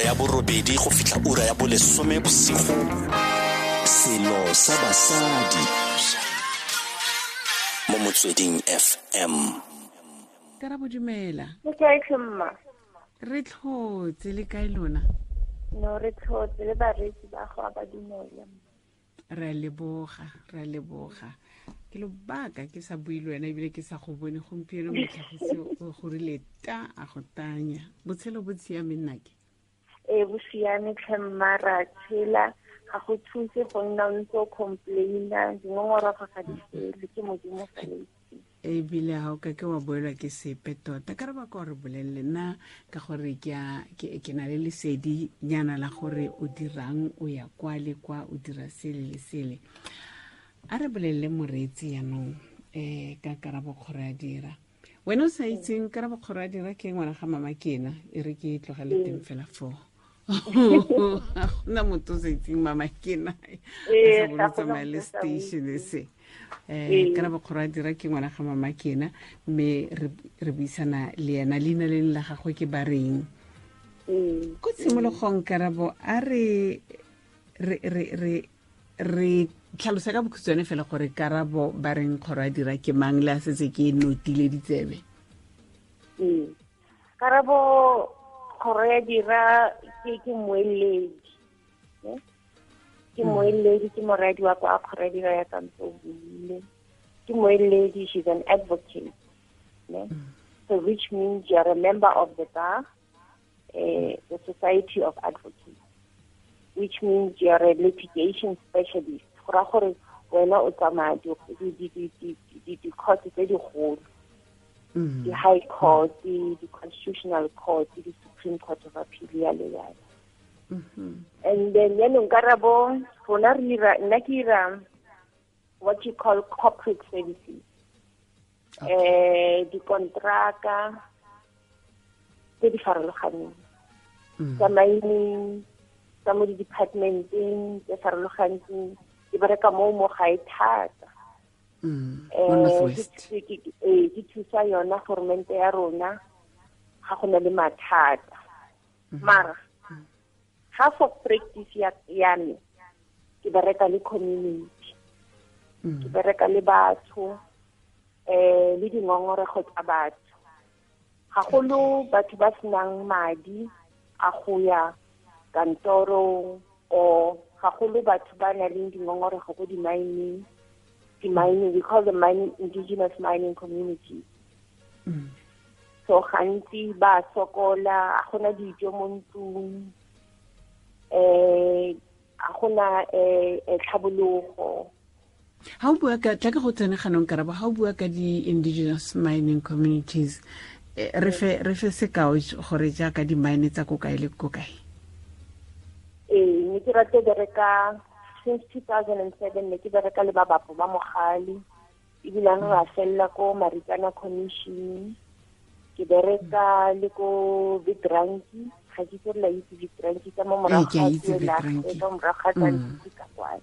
ura ya borobedi go fitlha ura ya bolesome bosigo. Selo sa basadi. Mo motsweding fm ka ra bodumela le kae tlhomma re tlhotse le kae lona? No re tlhotse le bareetsi ba go a ba dumela. Re a leboga re a leboga. Ke lobaka ke sa bui le wena ebile ke sa go bone gompieno motlhagisi go rile ta a go tanya. Botshelo bo tshiame nnake ee bo siame tlhemma ra tshela ga go thuse go nna o ntse o complaina ga di fele ke modimo faleitse ebile ga o ka ke wa boelwa ke sepe tota ka re ba ka gore bolelele nna ka gore ke a- ke ke na le lesedi nyana la gore o dirang o ya kwa le kwa o dira sele le sele. A re bolelele moreetsi yaanong um ka karabo kgoro ya dira wena o sa itseng karabo kgoro ya dira ke ngwana ga mama kena e re ke tlogele teng fela foo ga gona motho o sa itseng mama sa bone tsamaya le station se um ka ra a dira ke ngwana ga mama ke ena mme re- buisana le ena leina le le la gagwe ke ba reng ko tshimologong karabo a re tlhalosa ka bokhutshwane fela gore karabo ba reng kgoro a dira ke mang le a setse ke notile ditsebe karabo Kgoroeadira ke ke moeledi. Ke moeledi ke moradi wa kwa Kgoroeadira ya kantse o buile ke moeledi she's an advocate ne? so which means you are a member of the bar uh, the society of advocates which means you are a litigation specialist. Go gore wena o tsamaya di- di- di- di- di- di- di-court tse digolo Mm. the High Court, the, the Constitutional Court, the Supreme Court of Appeal, yale yale. Mhm. And then then nkarabo rona re ira nna ke ira what you call corporate services. Eh di kontraka tse di farologaneng Mm. tsa mining tsa mo di-departmenteng tse farologaneng ke bereka mo mo gae thata Mm. eh northwest ke- ke- ke- ke thusa yona formente ya rona ga go na le mathata. Mara half of practice ya ya me ke bereka le community. Ke Mm. bereka le batho eh le dingongorego tsa batho. Gagolo batho ba senang madi a go ya kantorong or gagolo batho ba na leng dingongorego ko di-mining di-mining we call the mining indigenous mining community. Mm. so gantsi ba sokola a gona dijo mo ntlung, eh a gona eh tlhabologo. Ga o bua ka tla ke go tsene ganong ga o bua ka di-indigenous mining communities eh, re fe re fe sekao gore jaaka di-mine tsa ko kae le ko kae? Ee, ne ke rate bereka since 2007 ne ke bereka le ba bapo ba mogale. Ebilane ra felela ko marikana commission. Ke bereka le ko vitranki ga ke tse la itse vitranki ka mo morago ga itse Tuelage, Vitranki. ka morago ga Mm. Ka kwane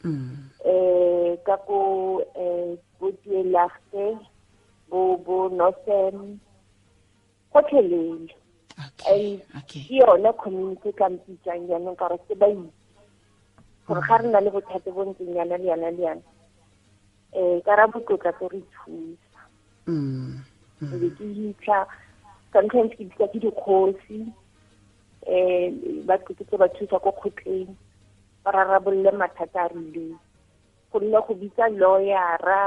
Mm. eh ka ko um bo Tuelage, bo bo Northern. Gotlhelele. Okay ke yone community e ka mpitsang jaanong ka re ke ba itse gore ga re nna le bothate bo ntseng yana le yana le yana um ka ra tse re thusa Mm. Mm. ebe ke hitlha sometimes ke bitsa ke dikgosi um ba tlotse ba thusa ko kgotleng ba rarabolole mathata a rileng gonne go bitsa lawyera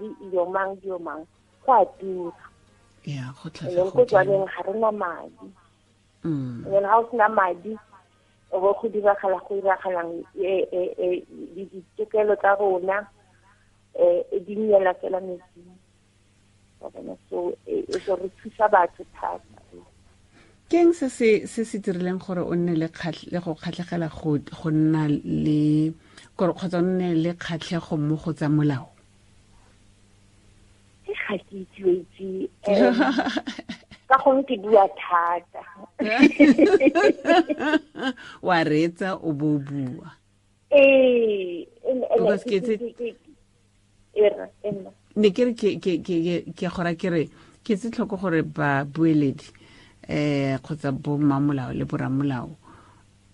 le iomang mang dio mang go a tura ya go and then ko jwaneng ga re na madi Mm. and then ga o sena madi bo go diragala go diragalang eh, eh, eh, di- ditokelo tsa rona um di nnyela fela metsing Wa bona? so eh, eh, so re thusa batho thata ke eng se se se se dirileng gore o nne le kgatlh- le go kgatlhegela go go nna le gore kgotsa o nne le kgatlhego mo go tsa molao ke ga ke itse o itse um, ka gongwe ke bua thata. Wa reetsa o bo bua. Ee ne ke re ke ke ke ke ke gora ke re ke tse tlhoko gore ba bueledi eh kgotsa bo mmamolao le boramolao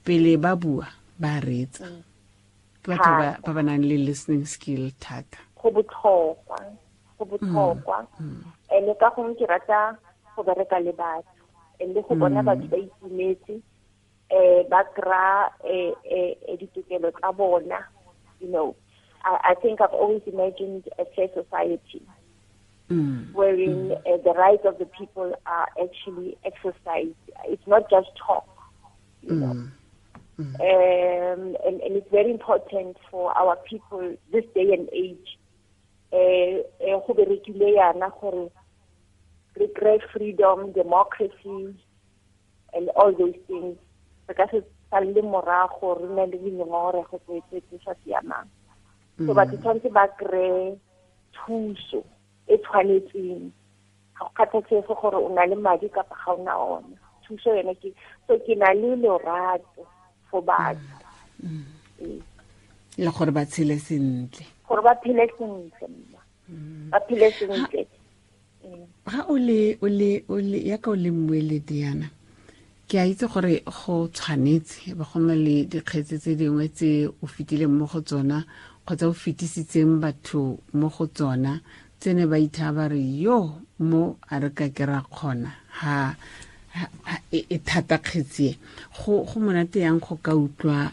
pele ba bua ba reetsa. Ke batho ba ba nang le listening skill thata. Go botlhokwa go botlhokwa. Ene ka gongwe ke rata go bereka le batho and go bona batho ba itumetse eh ba eh, eh, ditokelo tsa bona you know I, I think I've always imagined a fair society mm. wherein uh, the rights of the people are actually exercised. It's not just talk, you know. Mm. Um, and, and it's very important for our people this day and age eh, go berekile yana gore re kry freedom, democracy, and all those things. Re ka se salle morago re na le dingongorego tse tse- tse sa siamang. So batho tshwanetse ba kry thuso e tshwanetseng. Ga go kgathatsege gore o na le madi kapa ga o na ona. Thuso yone ke so ke na le lorato for batho. Le gore ba tshele sentle gore ba phele sentle mma ba phele sentle. Ga o le o le o le ya ka o le mmueledi yana ke a itse gore go tshwanetse ba go na le dikgetse tse dingwe tse o fetileng mo go tsona kgotsa o fetisitseng batho mo go tsona tse ne ba itha ba re yo mo a re ka ke ra kgona. Ha e e thata kgetsi e. Go go monate yang go ka utlwa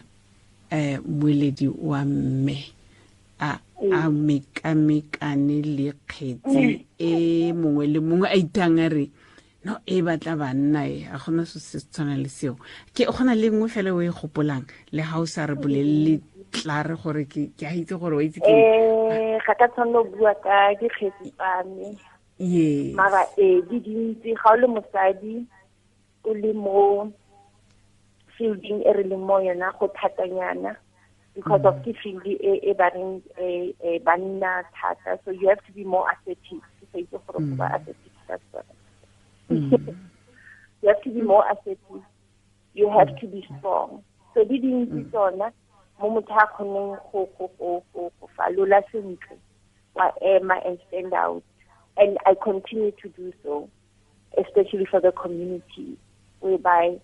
um moeledi wa mme a a mekamekane le kgetsi e mongwe le mongwe a itang a re no e batla banna e a gona se se tshwana le seo. Ke go na le nngwe fela o e gopolang le ga o sa re bolelele tla re gore ke a itse gore wa itse ke eh ga ka tshwanela go bua ka dikgetsi tsa me. Yes mara eh di dintsi ga o le mosadi o le mo fielding e re leng mo yona go thatanyana because of ke field e e ba reng eh eh, banna thata so you have to be more assertive. Ke sa itse gore go ba assertive ka tsona you have to be more assertive. You have to be strong. So di dintsi tsona mo motho a kgoneng go go go go go falola sentle wa ema and stand out. And I continue to do so especially for the community whereby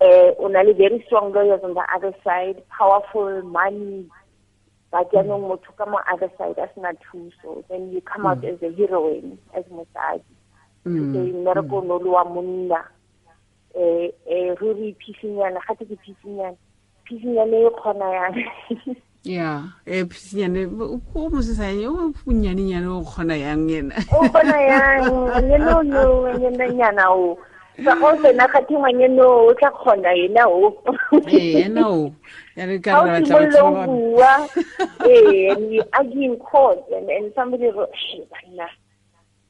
uh, una le very strong lawyers on the other side powerful money but jaanong motho ka mo other side a sena thuso. Then you come out as a heroine as mosadi. Mm. mmereko no le wa monna. Eh eh ruri phisinyana ga ke phisinyana. Phisinyana e kgona yang ya e phisinyane o mosesane o punyane-nyane o kgona yang ena o kgona yang. Le o no ngwanyana o sa go sena kgathe ngwanyana o o tla kgona ena o. Ee ena o. Ya re ka How re to batla batho ba ba- bua. Eh and you argue in court and and somebody go "Shh, banna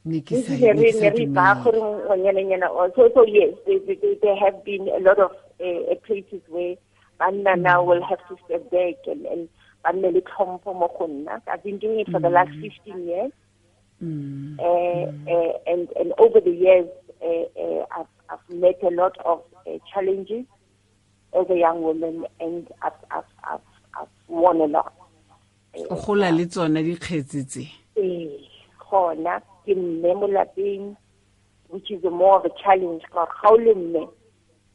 ne ke sa- ne ne re ke sa ne re ba dumele. gore ngwanyananyana so so yes there, have been a lot of uh, places where banna now will have to step back and and banne le tlhompho mo go nna. I've been doing it for the last 15 years. Mm. uh, uh, and and over the years uh, uh, I've, I've met a lot of uh, challenges as a young woman and I've, I've, I've, I've won a lot. O gola le tsona dikgetsi tse? Ee gona ke mme mo lapeng which is more of a challenge ka ga o le mme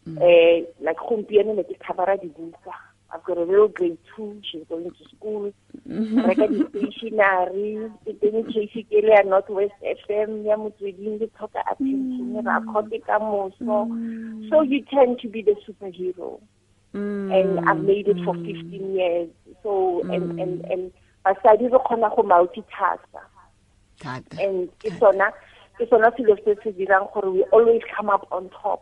um like gompieno ne ke cover dibuka I've got a little grade two she's going to school. Reka di-stationary ke teng case ke le ya northwest fm ya motsweding ke tlhoka attention ka moso so you tend to be the superhero. And I've made it for 15 years. So and and and basadi re kgona go multitask and ke sona ke sona selo se se dirang gore we always come up on top.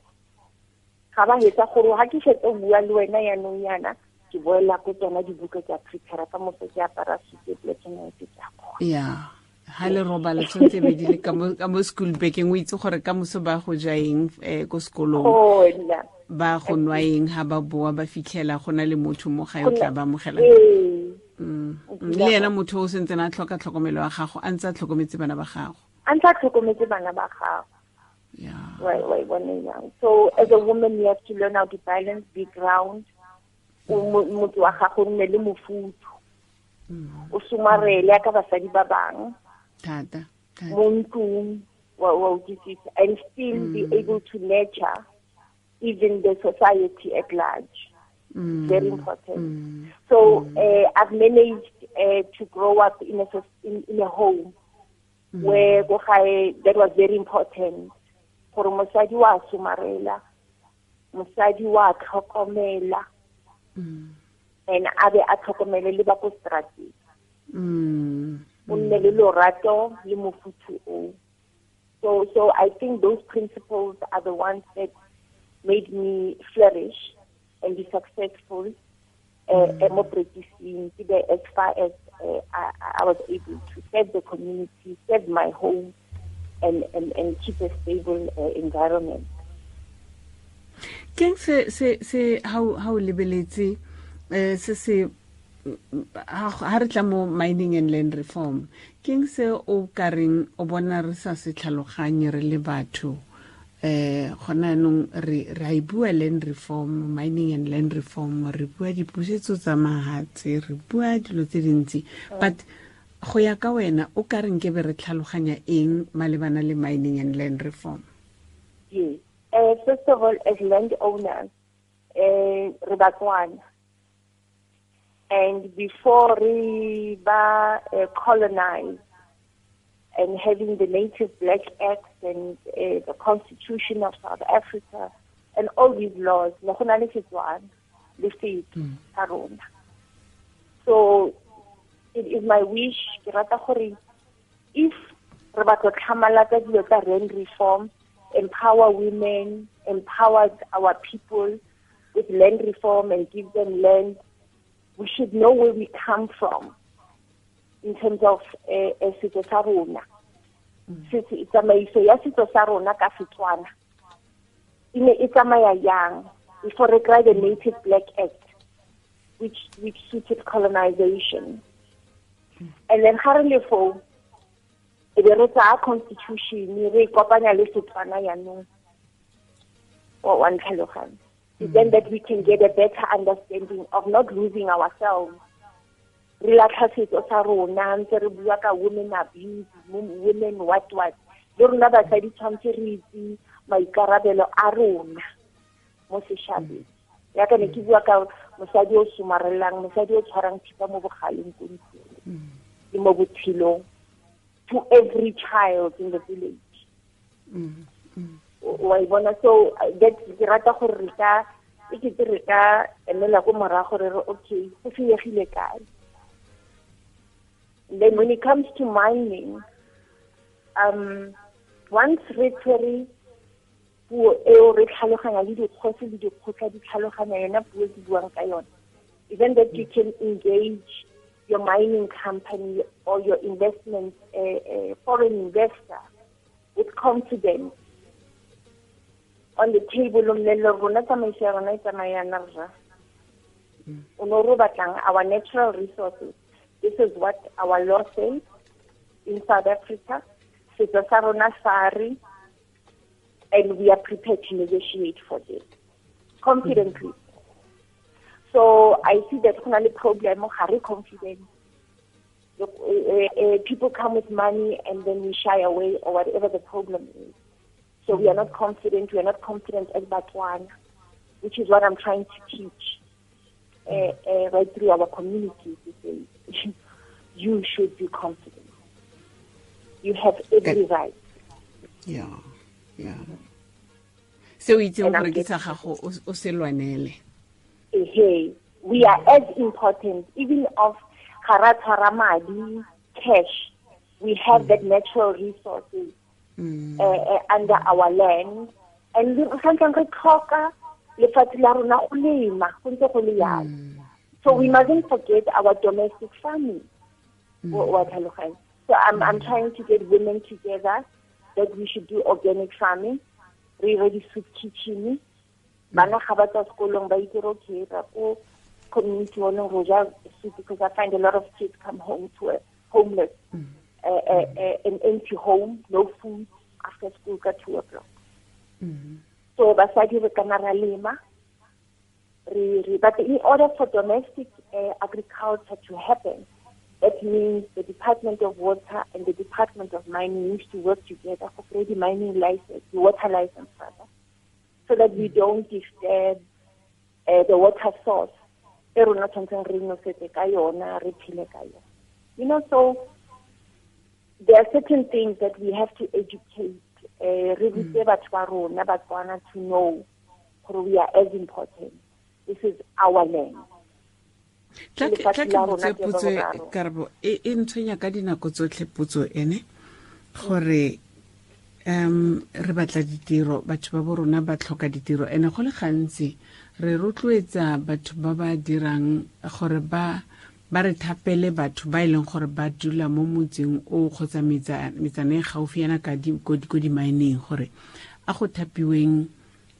Ga ba hetsa gore ha ke fetse bua le wena yaanong yana ke boela ko tsona dibuka tsa prepare ka moso ke apara sute black and white tsa kgona. ya ha le robala tshwanetse be di le ka mo school backeng o itse gore ka moso ba go ja eng um ko sekolong ba go nwa eng ha ba boa ba fitlhela go na le motho mo gae o tla ba amogela Eh. Mm. le ena motho o sentse na tlhoka tlhokomelo ya gago a ntse a tlhokometse bana ba gago A ntse a tlhokometse bana ba gago. Yeah. Right, right, one. So as a woman, you have to learn how to balance, be ground. O mo- motho wa gago o nne le mofuthu. O somarele ka basadi ba bang thata thata mo ntlong. wa wa utlwisisa and still be able to nurture even the society at large Mm. very important Mm. so uh, i've managed uh, to grow up in a soc- in, in a home where ko gae that was very important gore mosadi wa somarela mosadi wa tlhokomela Mm. And a be a tlhokomele le ba ko strateng Mm. o nne le lorato le mofuthu o so so i think those principles are the ones that made me flourish and be successful uh, mm. mo practicing be as far as uh, I, I was able to serve the community serve my home and and, and keep a stable uh, environment keng se se se ha o lebeletse eh se se ha re tla mo mining and land reform keng se o ka reng o bona re sa se tlhaloganye re le batho? Eh gona nong re re a e bua land reform mining and land reform re bua dipusetso tsa mahatse re bua dilo tse dintsi. But go ya ka wena o ka reng ke be re tlhaloganya eng malebana le mining and land reform? Yes uh, first of all as landowners uh, re and before we ba uh, colonized and having the Native Black Act and uh, the Constitution of South Africa and all these laws, le go na le Setswana le setso sa rona. So it is my wish ke rata gore if re batla tlhamalaka dilo tsa land reform, empower women, empower our people with land reform and give them land, we should know where we come from in terms of uh, uh, setso sa rona. Setso- tsamaiso ya setso sa rona ka setswana e ne e tsamaya yang before re kry the native black act which which suited colonization. And then ga re le foo e be re tsaya constitution re kopanya le setswana yaanong wa wa hmm. then that we can get a better understanding of not losing ourselves. Re latlha setso sa rona ntse re bua ka women abuse women what what. Le rona basadi tshwanetse re itse maikarabelo a rona mo setšhabeng. Hmm. Yaka ne hmm. ke bua ka mosadi o somarelang mosadi o tshwarang thipa mo bogaleng ko ntlong. Le mo botshelong to every child in the village mm. bona so that ke rata gore re ka e kete re ka emela ko re okay go senyegile kae then when it comes to mining um once re tshwere puo eo re tlhaloganya le dikgosi le dikgotla di tlhaloganya yona puo ke buang ka yona even that you can engage your mining company or your investment uh, uh, foreign investor with confidence on the table o mmele rona tsamaiso ya rona e tsamayana rra. O ne re batlang our natural resources. This is what our law says in south africa. Setso sa rona sa and we are prepared to negotiate for this. Confidently so i see that go na le problem ga re confident Look, uh, uh, people come with money and then we shy away or whatever the problem is so we are not confident. We are not confident as Batswana, which is what I'm trying to teach uh, uh, right through our community To say, you should be confident. You have every right. yeah ya se o itseng And I'm gore ke sa getting- gago o- o se lwanele Hey, we are as important, even of Haratara Madi, cash. We have that natural resources Mm. uh, uh, under our land. And re santsang re tlhoka lefatshe la rona go lema go ntse go le yalo so we mustn't forget our domestic farming wa tlhaloganya? so I'm, I'm trying to get women together that we should do organic farming re ire di-soup kitchen bana ga ba tswa sekolong ba itse okay ra ko community oneng ro ja soup because I find a lot of kids come home to a homeless. Uh, uh, uh, an empty home no food after school ka two o'clock. So basadi re kana ra lema re re but in order for domestic uh, agriculture to happen that means the Department of Water and the Department of Mining needs to work together for the mining license, the water license rather, so that we don't disturb uh, the water source. You know, so there are certain things that we have to educate uh, to know we are as important. This is our land. tla ke botse potso karabo e ntshwenya ka dinako tsotlhe potso ene gore um re batla ditiro batho ba bo rona ba tlhoka ditiro. Ene go le gantsi re rotloetsa batho ba ba dirang gore ba ba re thapele batho ba e leng gore ba dula mo motseng o kgotsa metsana e gaufiana ko di-mineng gore a go thapiweng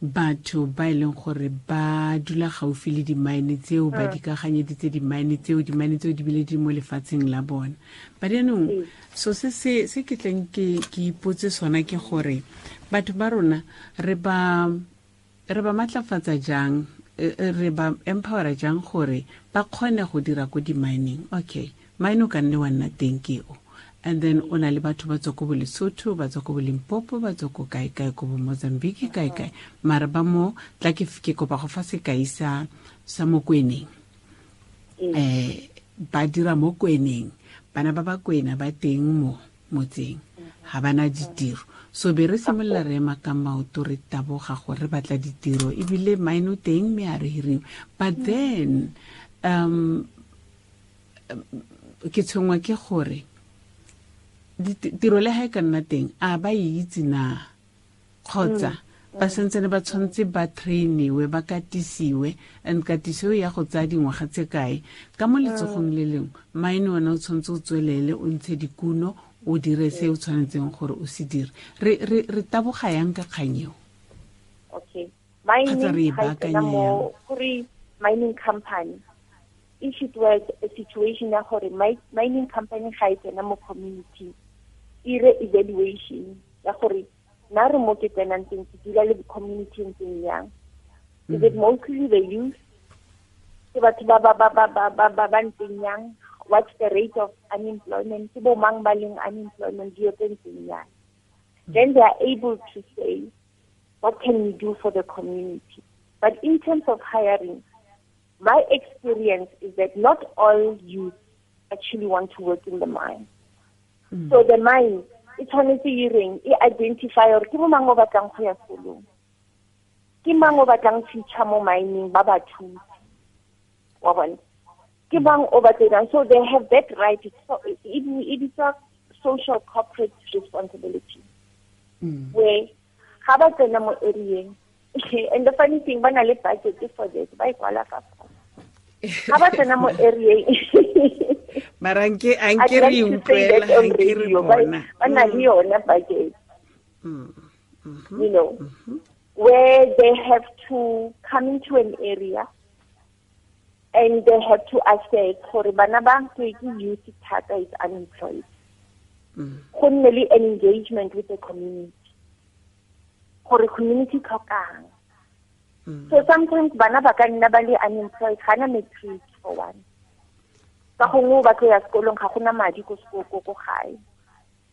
batho ba e leng gore ba dula gaufi le di-mine tseo ba mm. di kaganyeditse di-mine tseo di-mine tseo di bile di mo lefatsheng la bona ba dianong mm. so se se ke tleng ke ipotse sona ke gore batho ba rona re ba re ba matlafatsa jang e, e, re ba empowera jang gore ba kgone go dira ko di-mining okay mine o ka nne wa nna teng ke o and then o na le batho ba tswa ko bo lesotho ba tswa ko bo limpopo ba tswa ko kae-kae ko bo mozambique kae-kae mare ba mo tla ke kopa go fa sekai sa sa mo kweneng um ba dira mo kweneng bana ba ba kwena ba teng mo motseng. Ga bana ditiro. So be re simolola re ema ka maoto re taboga gore re batla ditiro. Ebile maino teng mme a re hiriwe but then um ke tshwengwa ke gore tiro le ga e ka nna teng a ba e itse na? Kgotsa mm. ba santsene ba tshwanetse ba trainiwe ba katisiwe and katiso ya go tsaya dingwaga tse kae? Ka mo letsogong le lengwe maine ona o tshwanetse o tswelele o ntshe dikuno o dire se o tshwanetseng gore o se dire. Re taboga yang ka kganyeo kgotsa re e baakanya yang? Mining company. If it was a situation ya gore mining company ga e tsena mo community ire evaluation ya gore nna re mo ke tsenang teng ke dula le community ntseng yang. Is it mm. mostly the youth? Ke batho ba ba ba ba ba ba ba ba ntseng yang? What's the rate of unemployment? Ke bo mang ba leng unemployment dio tse ntseng yang? Then they are able to say what can we do for the community? But in terms of hiring my experience is that not all youth actually want to work in the mine. So the mind e tshwanetse e reng e identify gore ke bo mang o batlang go ya sekolong ke mang o batlang feature mo mining ba ba thusi wa bona? Ke bang o batlang so they have that right. It is a social corporate responsibility. Mm. where ga ba tsena mo areeng and the funny thing ba na le budget for this ba e kwala ka ga ba tsena mo areeng mara anke re utlwela anke re bona ba na le yona budget mm. mm-hmm. you know mm-hmm. where they have to come into an area and they have to assess gore bana ba ke youth thata is unemployed mm. go nne le engagement with the community gore community tlhokang mm. so sometimes bana ba ka nna ba le unemployed ga na matric for one ka gongwe tlo ya sekolong ga gona madi ko ko gae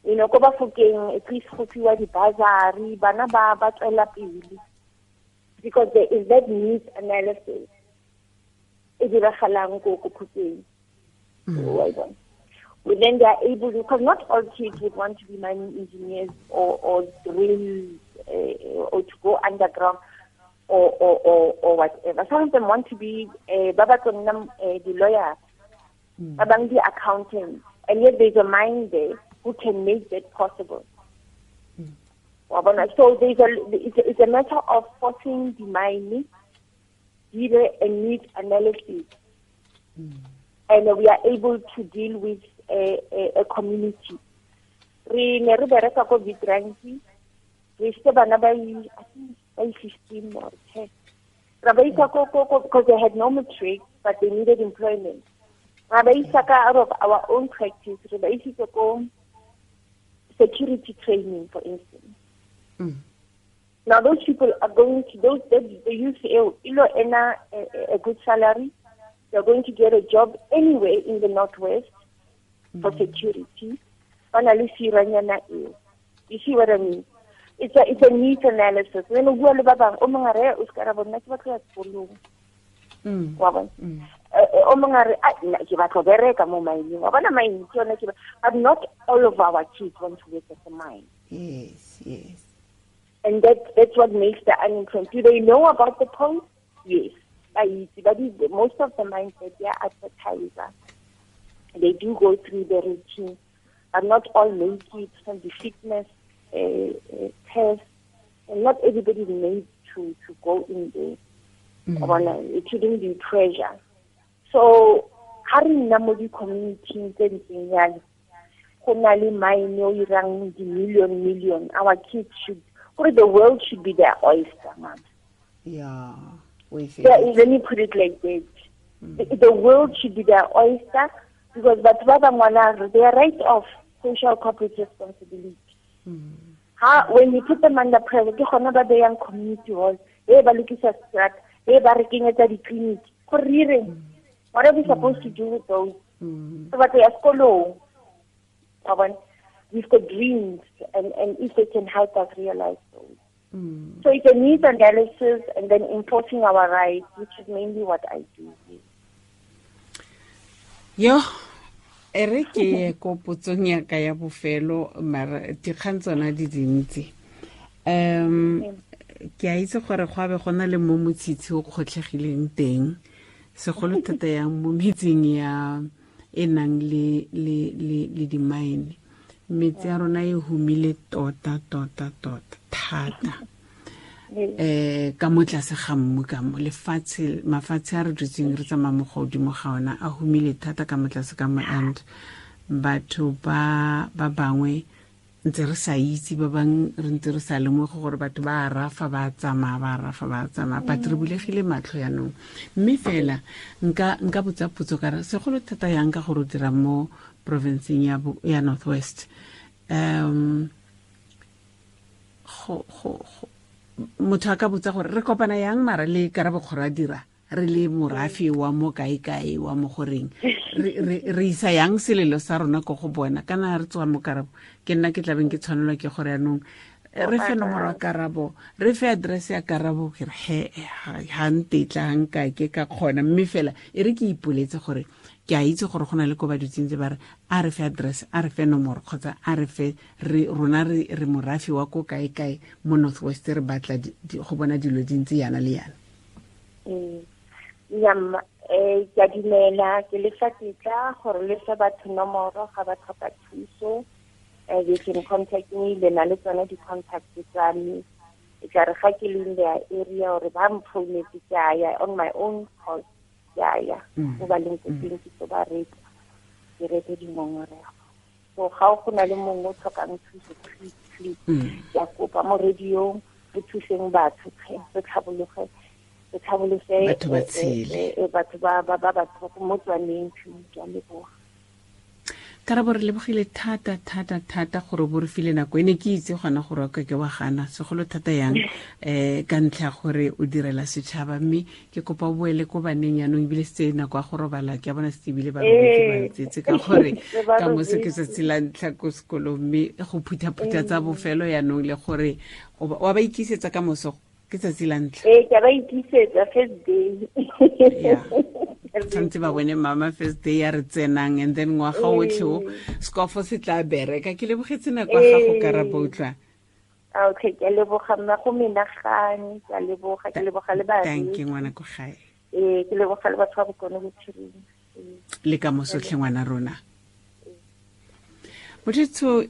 you know ko bafokeng at least go fiwa di-bursary bana ba ba tswela pele because there is that needs analysis e diragalang ko ko phuteng mm. then they are able to, because not all kids would want to be mining engineers or, or drill uh, or to go underground or, or, or, or whatever. Some of them want to be uh, uh, the lawyers mm. Among the accountants. And yet there's a mind there who can make that possible. Mm. So there's a, it's, a, it's a matter of forcing the mind, either a need analysis. Mm. And we are able to deal with a, a, a community. re ne re bereka ko vitranki re isitse bana ba i-fifteen or ten ra ba isa ko because they had no matric but they needed employment ra ba isa ka out of our own practice re ba isitse ko security training for instance. Mm. now those people are going to those the, the youth ilo ena a, a good salary. They're going to get a job anywhere in the northwest for security. Ba na le siranyana eo. You see what i mean? It's a, it's a needs analysis. Then o bua le ba bangwe o mongwe re o se ka ra bona ke batlo ya sekolong. Mm. wa bona. Mm. O mongwe a re "Ah, ke batlo bereka mo maineng wa bona maine ke yone but not all of our kids want to work at the mine yes yes and that that's what makes the unemployed. Do they know about the post? Yes. I- But most of the mines that they are advertiser, they do go through the routine, but not all make it from the fitness uh, uh, test, and not everybody is made to to go in there. Bona, It shouldn't be pressure. So, ha re nna mo di-community tse ntseng yalo, go na le mine o irang di-million million. Our kids should or the world should be their oyster man yeah yeah, let me put it like that mm. the, the world should be their oyster because batho ba bangwana they are right off social corporate responsibility. Mm. Ha when you put them under pressure ke gona ba beyang community hall e ba lokisa strat e ba re kenyetsa di-clinic. Gore re ireng mm. What are we supposed to do with those. Mm. so batho ya sekolong wa we've got dreams and, and if they can help us realize those. Mm. so it's a needs analysis and then enforcing our rights which is mainly what i do. Yo e re ke ko potsong yaka ya bofelo mara dikgang tsona di dintsi. Um ke a itse gore go abe go na le mo motshitshi o kgotlhegileng teng segolo thata yang mo metseng ya e nang le le le le dimine. Metsi ya rona e humile tota tota tota thata. Eh ka mo tlase ga mmu ka mo lefatshe mafatshe a re dutseng re tsamaya mo godimo ga ona a humile thata ka mo tlase ka mo and batho ba ba bangwe ntse re sa itse ba bang re ntse re sa lemoge gore batho ba rafa ba tsamaya ba rafa ba tsamaya but re bulegile matlho yanong. Mme fela nka nka botsa potso ka re segolo thata yang ka gore o dira mo provinceng ya ya north west um go go go- motho a ka botsa gore re kopana yang mara le karabo kgoro a dira re le morafi wa mo kae-kae wa mo goreng. Re- isa yang selelo sa rona ko go bona. Kana re tswa mo karabo ke nna ke tlabeng ke tshwanelwa ke gore yaanong eh, re fe nomoro karabo re fe address ya karabo ke re he ga ntetla ga nkae ke ka kgona. Mme fela e re ke ipoletse gore ke a itse gore go na le ko ba tse ba re a re fe address a re fe nomoro kgotsa a re fe rona re morafi wa ko kae-kae mo north west re batla go bona dilo di ntse yana le yana Mm. Nyam, eh, ke a dumela ke lefa tetla gore le fa batho nomoro ga ba tlhoka thuso eh, they can contact me le na le tsone di-contact tsa me. E tla re ga ke le in their area or ba mphounetse ke a ya on my own cost ke a ya mo ba leng ko teng ke tlo ba retsa ke rete dingongorego so ga go na le mongwe o tlhokang thuso please please ke a kopa mo radiong re thuseng batho tlhe, re tlhabologe re tlhabolose Batho ba eh, eh, eh, eh, batho ba ba ba mo tswaneng ke leboga karabo re lebogile thata thata thata gore bo re file nako. E ne ke itse gona gore ka ke wa gana segolo thata yang um ka ntlha ya gore o direla setšhaba. Mme ke kopa o boele ko baneng yaanong ebile setse nako ya go robala ke a bona setse ebile ba ka Eh. ka gore Se ke tsatsi la ntlha ko sekolong. Mme go phuthaphutha tsa bofelo yaanong le gore wa ba ikisetsa ka moso ke tsatsi la ntlha. Ee ke ba itlisetsa first day. Tshwanetse ba bone mama first day ya re tsenang and then ngwaga otlhe o scofo se tla bereka. Ke lebogetse nako ya gago karabo utlwa okay ke leboga mma go menagane ke leboga ke leboga le bathanke ngwana ko gae. Ee ke leboga le batho ba bokone bophiring le ka mosotlhe ngwana rona. Mothetso